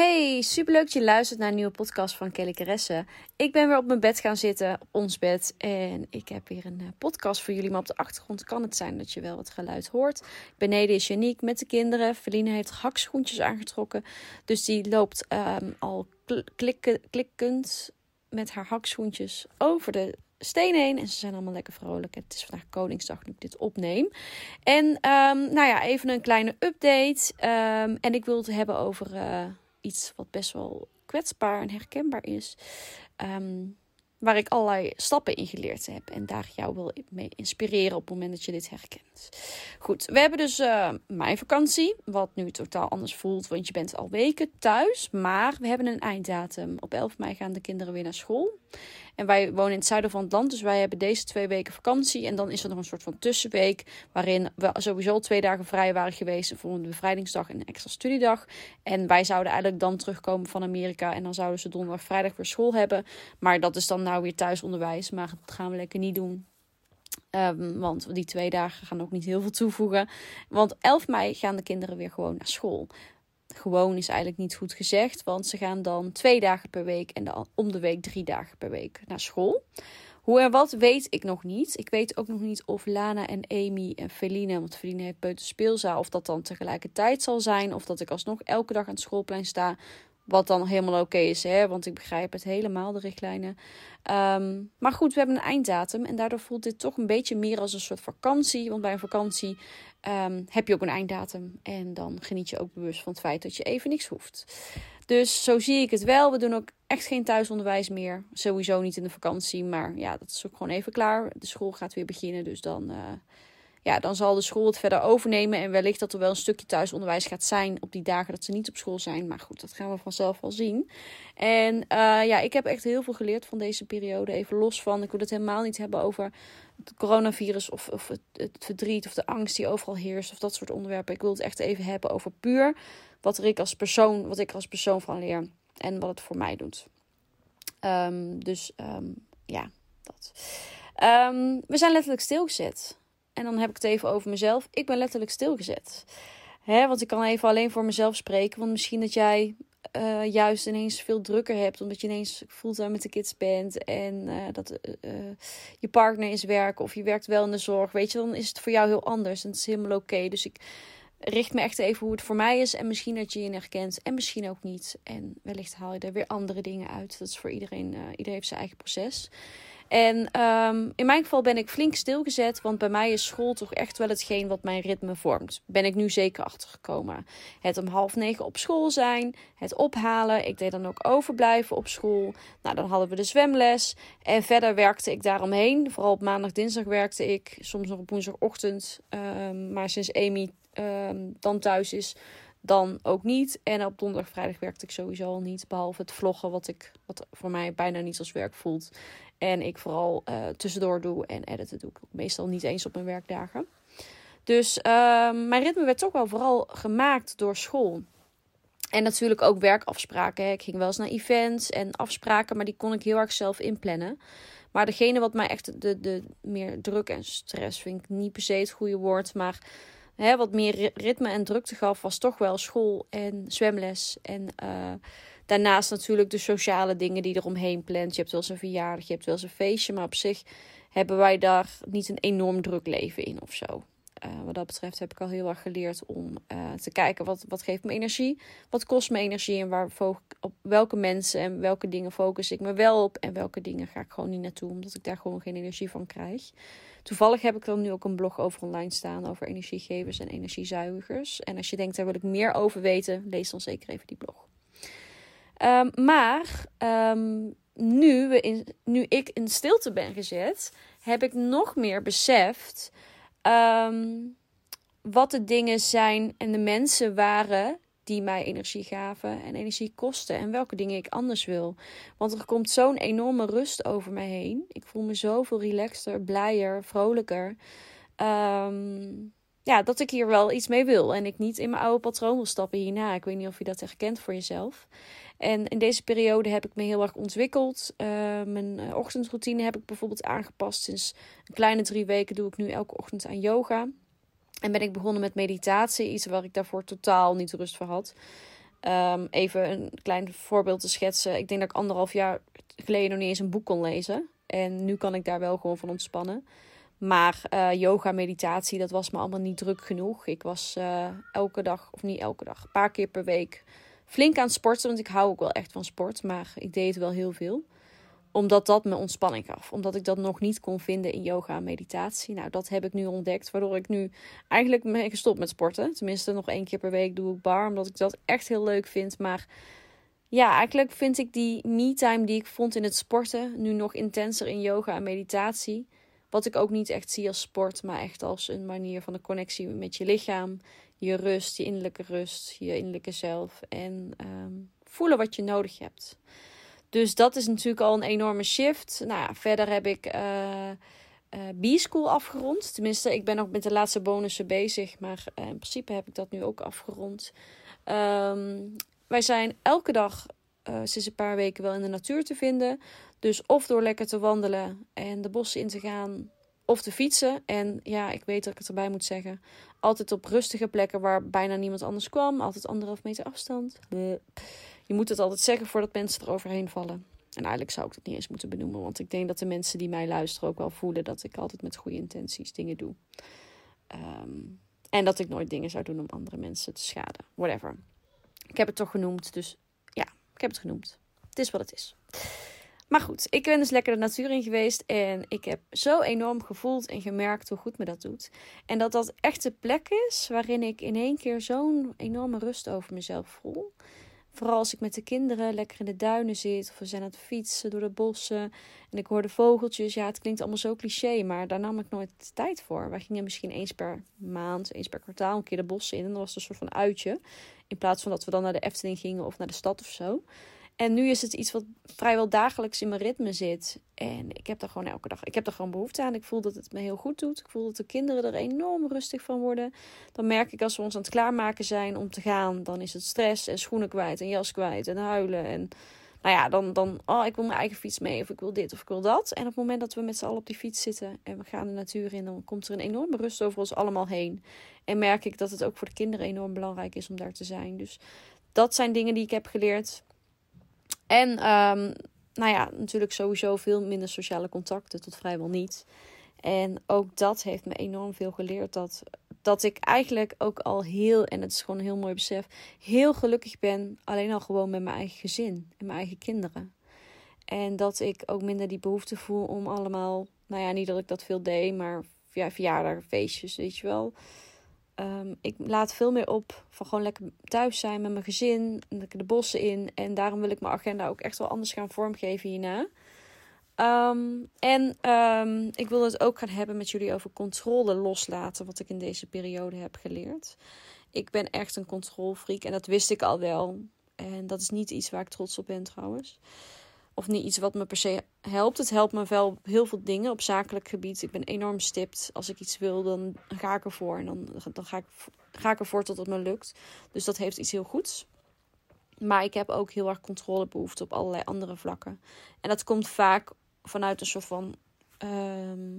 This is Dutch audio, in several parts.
Hey, superleuk dat je luistert naar een nieuwe podcast van Kelly Caresse. Ik ben weer op mijn bed gaan zitten, ons bed. En ik heb weer een eh, podcast voor jullie. Maar op de achtergrond kan het zijn dat je wel wat geluid hoort. Beneden is Janiek met de kinderen. Feline heeft hakschoentjes aangetrokken. Dus die loopt um, al klikken, klikkend met haar hakschoentjes over de steen heen. En ze zijn allemaal lekker vrolijk. Het is vandaag Koningsdag nu ik dit opneem. En um, nou ja, even een kleine update. Um, en ik wil het hebben over uh, iets wat best wel kwetsbaar en herkenbaar is. Um, waar ik allerlei stappen in geleerd heb. En daar jou wil mee inspireren op het moment dat je dit herkent. Goed, we hebben dus uh, mijn vakantie. Wat nu totaal anders voelt, want je bent al weken thuis. Maar we hebben een einddatum. Op 11 mei gaan de kinderen weer naar school. En wij wonen in het zuiden van het land, dus wij hebben deze twee weken vakantie. En dan is er nog een soort van tussenweek, waarin we sowieso twee dagen vrij waren geweest. Voor een bevrijdingsdag en een extra studiedag. En wij zouden eigenlijk dan terugkomen van Amerika. En dan zouden ze donderdag, vrijdag weer school hebben. Maar dat is dan nou weer thuisonderwijs. Maar dat gaan we lekker niet doen. Um, want die twee dagen gaan ook niet heel veel toevoegen. Want 11 mei gaan de kinderen weer gewoon naar school gewoon is eigenlijk niet goed gezegd, want ze gaan dan twee dagen per week en dan om de week drie dagen per week naar school. Hoe en wat weet ik nog niet. Ik weet ook nog niet of Lana en Amy en Feline, want Feline heeft buiten speelzaal, of dat dan tegelijkertijd zal zijn. Of dat ik alsnog elke dag aan het schoolplein sta. Wat dan helemaal oké is, hè? want ik begrijp het helemaal, de richtlijnen. Um, maar goed, we hebben een einddatum en daardoor voelt dit toch een beetje meer als een soort vakantie. Want bij een vakantie um, heb je ook een einddatum en dan geniet je ook bewust van het feit dat je even niks hoeft. Dus zo zie ik het wel. We doen ook echt geen thuisonderwijs meer. Sowieso niet in de vakantie, maar ja, dat is ook gewoon even klaar. De school gaat weer beginnen, dus dan... Uh, ja, dan zal de school het verder overnemen. En wellicht dat er wel een stukje thuisonderwijs gaat zijn op die dagen dat ze niet op school zijn. Maar goed, dat gaan we vanzelf wel zien. En uh, ja, ik heb echt heel veel geleerd van deze periode. Even los van, ik wil het helemaal niet hebben over het coronavirus of, of het, verdriet of de angst die overal heerst. Of dat soort onderwerpen. Ik wil het echt even hebben over puur wat ik als persoon, wat ik als persoon van leer. En wat het voor mij doet. Um, dus um, ja, dat. Um, we zijn letterlijk stilgezet. En dan heb ik het even over mezelf. Ik ben letterlijk stilgezet. Hè, want ik kan even alleen voor mezelf spreken. Want misschien dat jij uh, juist ineens veel drukker hebt. Omdat je ineens fulltime met de kids bent. En uh, dat uh, je partner is werken. Of je werkt wel in de zorg. Weet je, dan is het voor jou heel anders. En het is helemaal oké. Dus ik richt me echt even hoe het voor mij is. En misschien dat je je herkent. En misschien ook niet. En wellicht haal je er weer andere dingen uit. Dat is voor iedereen. iedereen heeft zijn eigen proces. En um, in mijn geval ben ik flink stilgezet, want bij mij is school toch echt wel hetgeen wat mijn ritme vormt. Ben ik nu zeker achtergekomen. Het om half negen op school zijn, het ophalen. Ik deed dan ook overblijven op school. Nou, dan hadden we de zwemles. En verder werkte ik daaromheen. Vooral op maandag, dinsdag werkte ik. Soms nog op woensdagochtend. Um, maar sinds Amy um, dan thuis is, dan ook niet. En op donderdag, vrijdag werkte ik sowieso al niet. Behalve het vloggen, wat, ik, wat voor mij bijna niet als werk voelt. En ik vooral uh, tussendoor doe en editen doe ik meestal niet eens op mijn werkdagen. Dus uh, mijn ritme werd toch wel vooral gemaakt door school. En natuurlijk ook werkafspraken. Ik ging wel eens naar events en afspraken, maar die kon ik heel erg zelf inplannen. Maar degene wat mij echt de, de meer druk en stress, vind ik niet per se het goede woord, maar hè, wat meer ritme en drukte gaf, was toch wel school en zwemles. En uh, daarnaast natuurlijk de sociale dingen die eromheen plant. Je hebt wel eens een verjaardag, je hebt wel eens een feestje, maar op zich hebben wij daar niet een enorm druk leven in of zo. Uh, wat dat betreft heb ik al heel erg geleerd om uh, te kijken wat, wat geeft me energie, wat kost me energie en waar op welke mensen en welke dingen focus ik me wel op en welke dingen ga ik gewoon niet naartoe, omdat ik daar gewoon geen energie van krijg. Toevallig heb ik er nu ook een blog over online staan over energiegevers en energiezuigers. En als je denkt, daar wil ik meer over weten, lees dan zeker even die blog. Um, maar um, nu, we in, nu ik in stilte ben gezet, heb ik nog meer beseft um, wat de dingen zijn en de mensen waren die mij energie gaven en energie kosten en welke dingen ik anders wil. Want er komt zo'n enorme rust over mij heen. Ik voel me zoveel relaxter, blijer, vrolijker. Ehm, ja, dat ik hier wel iets mee wil en ik niet in mijn oude patroon wil stappen hierna. Ik weet niet of je dat herkent voor jezelf. En in deze periode heb ik me heel erg ontwikkeld. Uh, mijn eh, ochtendroutine heb ik bijvoorbeeld aangepast. Sinds een kleine drie weken doe ik nu elke ochtend aan yoga. En ben ik begonnen met meditatie, iets waar ik daarvoor totaal niet rust voor had. Um, even een klein voorbeeld te schetsen. Ik denk dat ik anderhalf jaar geleden nog niet eens een boek kon lezen. En nu kan ik daar wel gewoon van ontspannen. Maar uh, yoga, meditatie, dat was me allemaal niet druk genoeg. Ik was elke dag, of niet elke dag, een paar keer per week flink aan het sporten. Want ik hou ook wel echt van sport, maar ik deed wel heel veel omdat dat me ontspanning gaf. Omdat ik dat nog niet kon vinden in yoga en meditatie. Nou, dat heb ik nu ontdekt. Waardoor ik nu eigenlijk ben gestopt met sporten. Tenminste, nog één keer per week doe ik bar. Omdat ik dat echt heel leuk vind. Maar ja, eigenlijk vind ik die me-time die ik vond in het sporten. nu nog intenser in yoga en meditatie. Wat ik ook niet echt zie als sport. Maar echt als een manier van de connectie met je lichaam. Je rust, je innerlijke rust, je innerlijke zelf. En um, voelen wat je nodig hebt. Dus dat is natuurlijk al een enorme shift. Nou ja, verder heb ik uh, B-School afgerond. Tenminste, ik ben nog met de laatste bonussen bezig. Maar uh, in principe heb ik dat nu ook afgerond. Um, wij zijn elke dag sinds een paar weken wel in de natuur te vinden. Dus of door lekker te wandelen en de bossen in te gaan. Of te fietsen. En ja, ik weet dat ik het erbij moet zeggen. Altijd op rustige plekken waar bijna niemand anders kwam. Altijd anderhalf meter afstand. Je moet het altijd zeggen voordat mensen er overheen vallen. En eigenlijk zou ik dat niet eens moeten benoemen. Want ik denk dat de mensen die mij luisteren ook wel voelen dat ik altijd met goede intenties dingen doe. Ehm, en dat ik nooit dingen zou doen om andere mensen te schaden. Whatever. Ik heb het toch genoemd. Dus ja, ik heb het genoemd. Het is wat het is. Maar goed, ik ben dus lekker de natuur in geweest. En ik heb zo enorm gevoeld en gemerkt hoe goed me dat doet. En dat dat echt de plek is waarin ik in één keer zo'n enorme rust over mezelf voel. Vooral als ik met de kinderen lekker in de duinen zit. Of we zijn aan het fietsen door de bossen. En ik hoor de vogeltjes. Ja, het klinkt allemaal zo cliché. Maar daar nam ik nooit tijd voor. Wij gingen misschien eens per maand, eens per kwartaal een keer de bossen in. En dat was een soort van uitje. In plaats van dat we dan naar de Efteling gingen of naar de stad of zo. En nu is het iets wat vrijwel dagelijks in mijn ritme zit. En ik heb er gewoon elke dag. Ik heb er gewoon behoefte aan. Ik voel dat het me heel goed doet. Ik voel dat de kinderen er enorm rustig van worden. Dan merk ik als we ons aan het klaarmaken zijn om te gaan. Dan is het stress en schoenen kwijt en jas kwijt en huilen. En nou ja, dan, dan oh, ik wil mijn eigen fiets mee. Of ik wil dit of ik wil dat. En op het moment dat we met z'n allen op die fiets zitten en we gaan de natuur in. Dan komt er een enorme rust over ons allemaal heen. En merk ik dat het ook voor de kinderen enorm belangrijk is om daar te zijn. Dus dat zijn dingen die ik heb geleerd en um, nou ja, natuurlijk sowieso veel minder sociale contacten, tot vrijwel niet. En ook dat heeft me enorm veel geleerd. Dat, dat ik eigenlijk ook al heel, en het is gewoon een heel mooi besef, heel gelukkig ben. Alleen al gewoon met mijn eigen gezin en mijn eigen kinderen. En dat ik ook minder die behoefte voel om allemaal, nou ja, niet dat ik dat veel deed, maar ja, verjaardag, feestjes, weet je wel. Um, ik laat veel meer op van gewoon lekker thuis zijn met mijn gezin. Lekker de bossen in. En daarom wil ik mijn agenda ook echt wel anders gaan vormgeven hierna. Um, en um, ik wil het ook gaan hebben met jullie over controle loslaten. Wat ik in deze periode heb geleerd. Ik ben echt een controlfreak en dat wist ik al wel. En dat is niet iets waar ik trots op ben trouwens of niet iets wat me per se helpt. Het helpt me wel heel veel dingen op zakelijk gebied. Ik ben enorm stipt. Als ik iets wil, dan ga ik ervoor. En dan, dan ga, ik, ga ik ervoor tot het me lukt. Dus dat heeft iets heel goeds. Maar ik heb ook heel erg controlebehoefte op allerlei andere vlakken. En dat komt vaak vanuit een soort van. Ehm,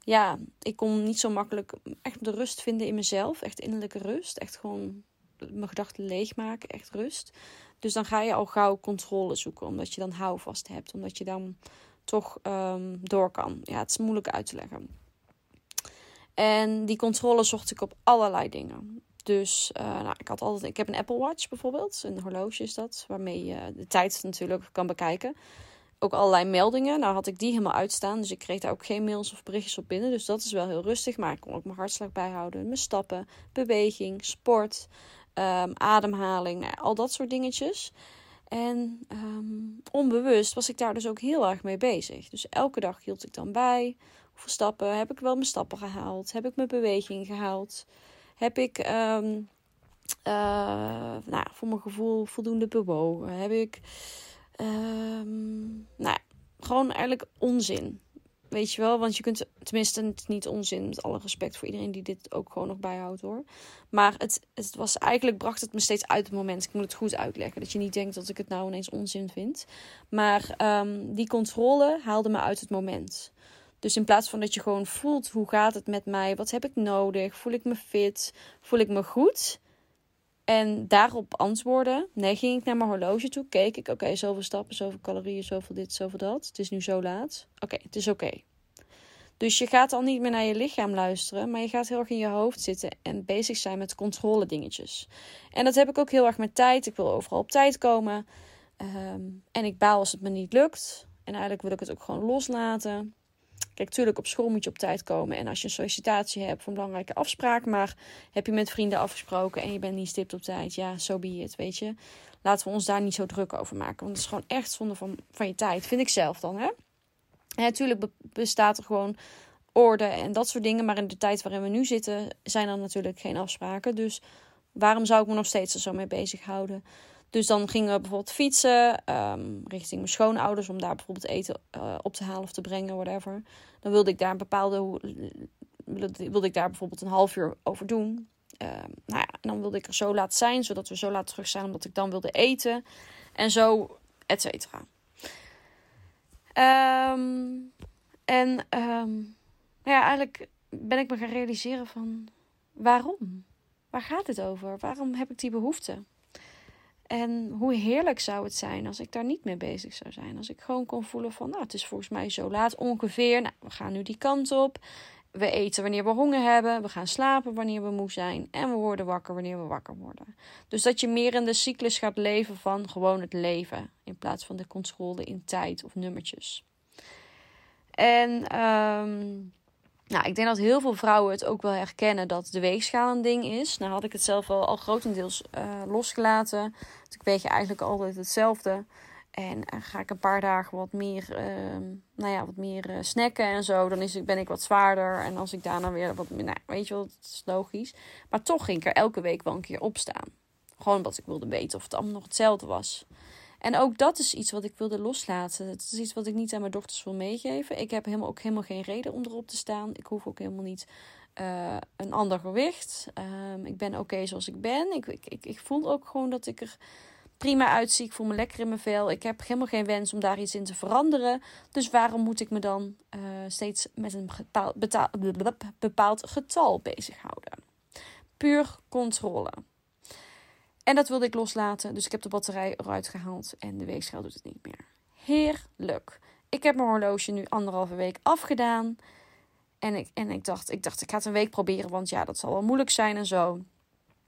ja, ik kon niet zo makkelijk echt de rust vinden in mezelf. Echt innerlijke rust. Echt gewoon mijn gedachten leegmaken. Echt rust. Dus dan ga je al gauw controle zoeken, omdat je dan houvast hebt, omdat je dan toch um, door kan. Ja, het is moeilijk uit te leggen. En die controle zocht ik op allerlei dingen. Dus uh, nou, ik, had altijd, ik heb een Apple Watch bijvoorbeeld, een horloge is dat, waarmee je de tijd natuurlijk kan bekijken. Ook allerlei meldingen. Nou had ik die helemaal uitstaan, dus ik kreeg daar ook geen mails of berichtjes op binnen. Dus dat is wel heel rustig, maar ik kon ook mijn hartslag bijhouden, mijn stappen, beweging, sport. Ehm, ademhaling, nou, al dat soort dingetjes. En um, onbewust was ik daar dus ook heel erg mee bezig. Dus elke dag hield ik dan bij. Hoeveel stappen? Heb ik wel mijn stappen gehaald? Heb ik mijn beweging gehaald? Heb ik um, uh, nou, voor mijn gevoel voldoende bewogen? Heb ik, ehm, nou, gewoon eigenlijk onzin. Weet je wel, want je kunt, tenminste, niet onzin, met alle respect voor iedereen die dit ook gewoon nog bijhoudt hoor. Maar het, het was eigenlijk, bracht het me steeds uit het moment. Ik moet het goed uitleggen, dat je niet denkt dat ik het nou ineens onzin vind. Maar um, die controle haalde me uit het moment. Dus in plaats van dat je gewoon voelt, hoe gaat het met mij? Wat heb ik nodig? Voel ik me fit? Voel ik me goed? En daarop antwoorden. Nee, ging ik naar mijn horloge toe. Keek ik, oké, zoveel stappen, zoveel calorieën, zoveel dit, zoveel dat. Het is nu zo laat. Oké, het is oké. Dus je gaat al niet meer naar je lichaam luisteren, maar je gaat heel erg in je hoofd zitten en bezig zijn met controle dingetjes. En dat heb ik ook heel erg met tijd. Ik wil overal op tijd komen. Ehm, en ik baal als het me niet lukt. En eigenlijk wil ik het ook gewoon loslaten. Kijk, natuurlijk op school moet je op tijd komen. En als je een sollicitatie hebt voor belangrijke afspraak, maar heb je met vrienden afgesproken en je bent niet stipt op tijd, ja, zo so be it, weet je. Laten we ons daar niet zo druk over maken. Want het is gewoon echt zonde van, van je tijd, vind ik zelf dan, hè. Natuurlijk bestaat er gewoon orde en dat soort dingen. Maar in de tijd waarin we nu zitten, zijn er natuurlijk geen afspraken. Dus waarom zou ik me nog steeds zo mee bezighouden? Dus dan gingen we bijvoorbeeld fietsen um, richting mijn schoonouders om daar bijvoorbeeld eten uh, op te halen of te brengen, whatever. Dan wilde ik daar een bepaalde, wilde ik daar bijvoorbeeld een half uur over doen. Um, nou ja, en dan wilde ik er zo laat zijn, zodat we zo laat terug zijn, omdat ik dan wilde eten. En zo, et cetera. Um, en ja, eigenlijk ben ik me gaan realiseren van waarom? Waar gaat het over? Waarom heb ik die behoefte? En hoe heerlijk zou het zijn als ik daar niet mee bezig zou zijn. Als ik gewoon kon voelen van, nou, het is volgens mij zo laat ongeveer. Nou, we gaan nu die kant op. We eten wanneer we honger hebben. We gaan slapen wanneer we moe zijn. En we worden wakker wanneer we wakker worden. Dus dat je meer in de cyclus gaat leven van gewoon het leven. In plaats van de controle in tijd of nummertjes. En um, nou, ik denk dat heel veel vrouwen het ook wel herkennen dat de weegschaal een ding is. Nou had ik het zelf wel al grotendeels uh, losgelaten. Dus ik weeg je eigenlijk altijd hetzelfde. En uh, ga ik een paar dagen wat meer, uh, nou ja, wat meer uh, snacken en zo, dan is, ben ik wat zwaarder. En als ik daarna weer wat meer, nou, weet je wel, dat is logisch. Maar toch ging ik er elke week wel een keer op staan. Gewoon omdat ik wilde weten of het allemaal nog hetzelfde was. En ook dat is iets wat ik wilde loslaten. Het is iets wat ik niet aan mijn dochters wil meegeven. Ik heb helemaal, ook helemaal geen reden om erop te staan. Ik hoef ook helemaal niet uh, een ander gewicht. Um, ik ben oké zoals ik ben. Ik, ik, ik, voel ook gewoon dat ik er prima uitzie. Ik voel me lekker in mijn vel. Ik heb helemaal geen wens om daar iets in te veranderen. Dus waarom moet ik me dan uh, steeds met een bepaald getal bezighouden? Puur controle. En dat wilde ik loslaten. Dus ik heb de batterij eruit gehaald. En de weegschaal doet het niet meer. Heerlijk. Ik heb mijn horloge nu anderhalve week afgedaan. En ik, en ik dacht, ik dacht, ik ga het een week proberen. Want ja, dat zal wel moeilijk zijn en zo.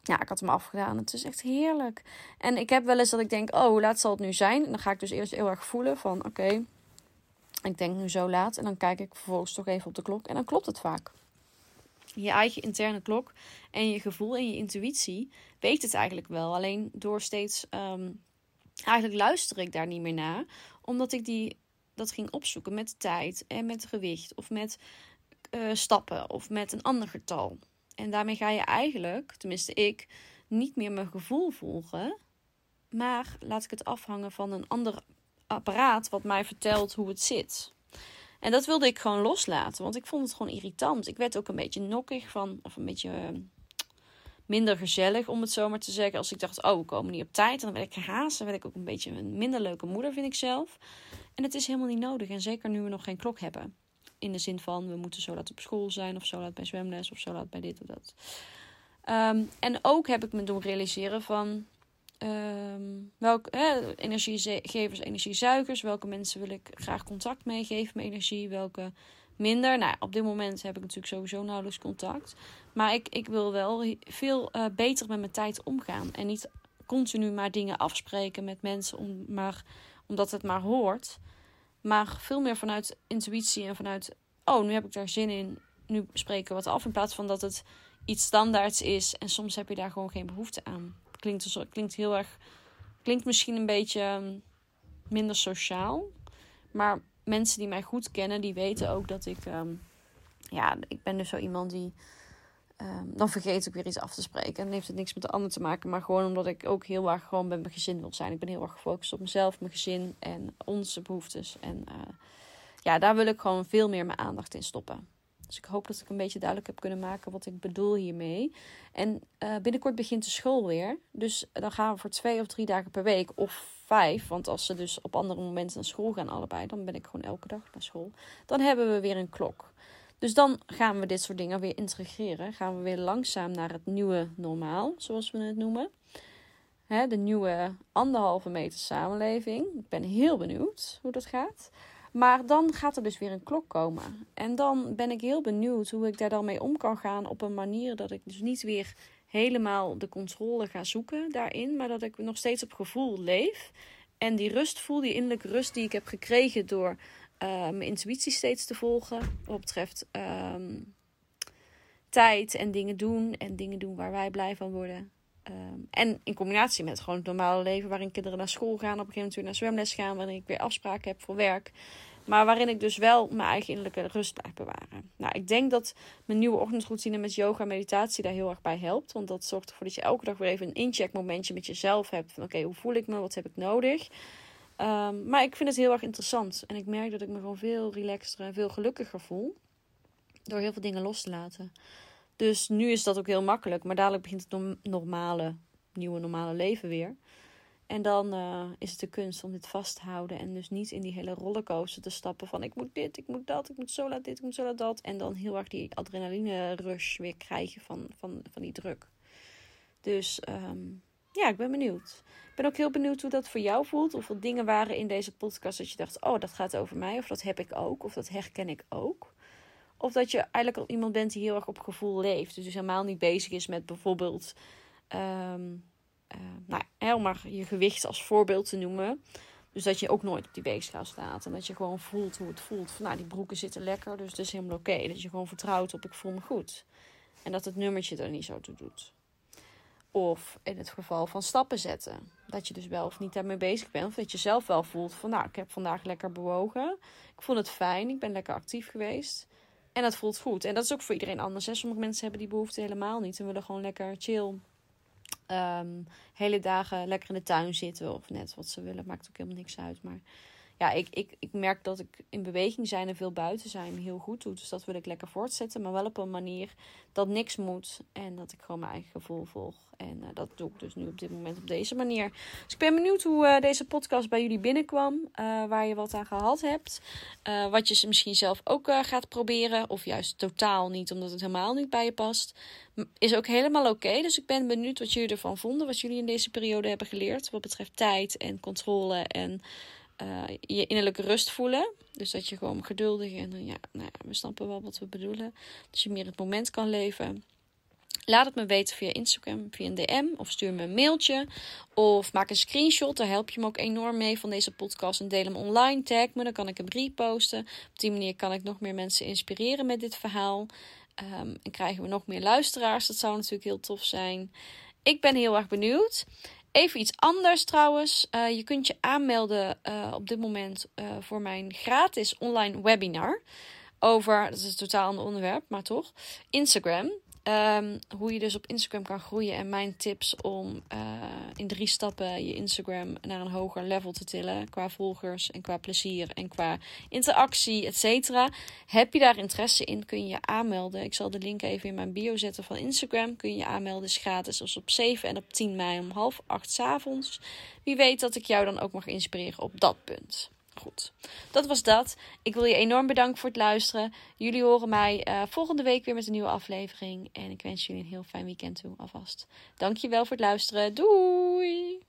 Ja, ik had hem afgedaan. Het is echt heerlijk. En ik heb wel eens dat ik denk, oh, hoe laat zal het nu zijn? En dan ga ik dus eerst heel erg voelen van, oké, ik denk nu zo laat. En dan kijk ik vervolgens toch even op de klok. En dan klopt het vaak je eigen interne klok en je gevoel en je intuïtie weet het eigenlijk wel. Alleen door steeds, um, eigenlijk luister ik daar niet meer naar, omdat ik die, dat ging opzoeken met tijd en met gewicht of met uh, stappen of met een ander getal. En daarmee ga je eigenlijk, tenminste ik, niet meer mijn gevoel volgen, maar laat ik het afhangen van een ander apparaat wat mij vertelt hoe het zit. En dat wilde ik gewoon loslaten, want ik vond het gewoon irritant. Ik werd ook een beetje nokkig van, of een beetje ehm, minder gezellig, om het zo maar te zeggen. Als ik dacht, oh, we komen niet op tijd, dan werd ik gehaast. Dan werd ik ook een beetje een minder leuke moeder, vind ik zelf. En het is helemaal niet nodig. En zeker nu we nog geen klok hebben. In de zin van, we moeten zo laat op school zijn, of zo laat bij zwemles, of zo laat bij dit of dat. Um, en ook heb ik me doen realiseren van, Welke energiegevers, energiezuigers, welke mensen wil ik graag contact meegeven met energie, welke minder. Nou, op dit moment heb ik natuurlijk sowieso nauwelijks contact. Maar ik, ik wil wel veel uh, beter met mijn tijd omgaan. En niet continu maar dingen afspreken met mensen om, maar, omdat het maar hoort. Maar veel meer vanuit intuïtie en vanuit, oh, nu heb ik daar zin in. Nu spreken we wat af. In plaats van dat het iets standaards is. En soms heb je daar gewoon geen behoefte aan klinkt, klinkt heel erg. Klinkt misschien een beetje ehm, minder sociaal. Maar mensen die mij goed kennen, die weten ook dat ik. Um, ja, ik ben dus zo iemand die. Ehm, dan vergeet ik weer iets af te spreken. En dan heeft het niks met de ander te maken. Maar gewoon omdat ik ook heel erg gewoon bij mijn gezin wil zijn. Ik ben heel erg gefocust op mezelf, mijn gezin en onze behoeftes. En uh, ja, daar wil ik gewoon veel meer mijn aandacht in stoppen. Dus ik hoop dat ik een beetje duidelijk heb kunnen maken wat ik bedoel hiermee. En uh, binnenkort begint de school weer. Dus dan gaan we voor twee of drie dagen per week of vijf. Want als ze dus op andere momenten naar school gaan allebei, dan ben ik gewoon elke dag naar school. Dan hebben we weer een klok. Dus dan gaan we dit soort dingen weer integreren. Gaan we weer langzaam naar het nieuwe normaal, zoals we het noemen. Hè, de nieuwe anderhalve meter samenleving. Ik ben heel benieuwd hoe dat gaat. Maar dan gaat er dus weer een klok komen. En dan ben ik heel benieuwd hoe ik daar dan mee om kan gaan. Op een manier dat ik dus niet weer helemaal de controle ga zoeken daarin. Maar dat ik nog steeds op gevoel leef. En die rust voel, die innerlijke rust die ik heb gekregen door uh, mijn intuïtie steeds te volgen. Wat betreft um, tijd en dingen doen. En dingen doen waar wij blij van worden. Um, en in combinatie met gewoon het normale leven, waarin kinderen naar school gaan, op een gegeven moment naar zwemles gaan, waarin ik weer afspraken heb voor werk. Maar waarin ik dus wel mijn eigen innerlijke rust blijf bewaren. Nou, ik denk dat mijn nieuwe ochtendroutine met yoga en meditatie daar heel erg bij helpt. Want dat zorgt ervoor dat je elke dag weer even een incheckmomentje met jezelf hebt. Van oké, hoe voel ik me? Wat heb ik nodig? Um, maar ik vind het heel erg interessant. En ik merk dat ik me gewoon veel relaxter en veel gelukkiger voel. Door heel veel dingen los te laten. Dus nu is dat ook heel makkelijk. Maar dadelijk begint het normale, nieuwe normale leven weer. En dan uh, is het de kunst om dit vast te houden. En dus niet in die hele rollercoaster te stappen van ik moet dit, ik moet dat, ik moet zo laat dit, ik moet zo laat dat. En dan heel erg die adrenaline rush weer krijgen van, van, van die druk. Dus um, ja, ik ben benieuwd. Ik ben ook heel benieuwd hoe dat voor jou voelt. Of er dingen waren in deze podcast dat je dacht, oh dat gaat over mij. Of dat heb ik ook. Of dat herken ik ook. Of dat je eigenlijk al iemand bent die heel erg op gevoel leeft. Dus helemaal niet bezig is met bijvoorbeeld... Um, uh, nou, maar je gewicht als voorbeeld te noemen. Dus dat je ook nooit op die weegschaal staat. En dat je gewoon voelt hoe het voelt. Van nou, die broeken zitten lekker, dus het is helemaal oké. Dat je gewoon vertrouwt op ik voel me goed. En dat het nummertje er niet zo toe doet. Of in het geval van stappen zetten. Dat je dus wel of niet daarmee bezig bent. Of dat je zelf wel voelt van nou, ik heb vandaag lekker bewogen. Ik voel het fijn, ik ben lekker actief geweest. En dat voelt goed. En dat is ook voor iedereen anders. Sommige mensen hebben die behoefte helemaal niet. En willen gewoon lekker chill um, hele dagen lekker in de tuin zitten of net wat ze willen. Maakt ook helemaal niks uit. Maar ja, ik, ik, ik merk dat ik in beweging zijn en veel buiten zijn heel goed doe. Dus dat wil ik lekker voortzetten. Maar wel op een manier dat niks moet. En dat ik gewoon mijn eigen gevoel volg. En uh, dat doe ik dus nu op dit moment op deze manier. Dus ik ben benieuwd hoe uh, deze podcast bij jullie binnenkwam. Uh, waar je wat aan gehad hebt. wat je misschien zelf ook gaat proberen. Of juist totaal niet, omdat het helemaal niet bij je past. Is ook helemaal oké. Dus ik ben benieuwd wat jullie ervan vonden. Wat jullie in deze periode hebben geleerd. Wat betreft tijd en controle en uh, je innerlijke rust voelen. Dus dat je gewoon geduldig en ja, nou ja, we snappen wel wat we bedoelen. Dat je meer het moment kan leven. Laat het me weten via Instagram, via een DM of stuur me een mailtje. Of maak een screenshot, daar help je me ook enorm mee van deze podcast. En deel hem online, tag me, dan kan ik hem reposten. Op die manier kan ik nog meer mensen inspireren met dit verhaal. Um, en krijgen we nog meer luisteraars, dat zou natuurlijk heel tof zijn. Ik ben heel erg benieuwd. Even iets anders trouwens. Uh, je kunt je aanmelden uh, op dit moment uh, voor mijn gratis online webinar. Over, dat is totaal ander onderwerp, maar toch. Instagram. Um, hoe je dus op Instagram kan groeien. En mijn tips om uh, in drie stappen je Instagram naar een hoger level te tillen. Qua volgers en qua plezier en qua interactie, et cetera. Heb je daar interesse in, kun je je aanmelden. Ik zal de link even in mijn bio zetten van Instagram. Kun je je aanmelden, is gratis. Dus op 7 en op 10 mei om half 8 s avonds. Wie weet dat ik jou dan ook mag inspireren op dat punt. Goed, dat was dat. Ik wil je enorm bedanken voor het luisteren. Jullie horen mij uh, volgende week weer met een nieuwe aflevering. En ik wens jullie een heel fijn weekend toe alvast. Dankjewel voor het luisteren. Doei!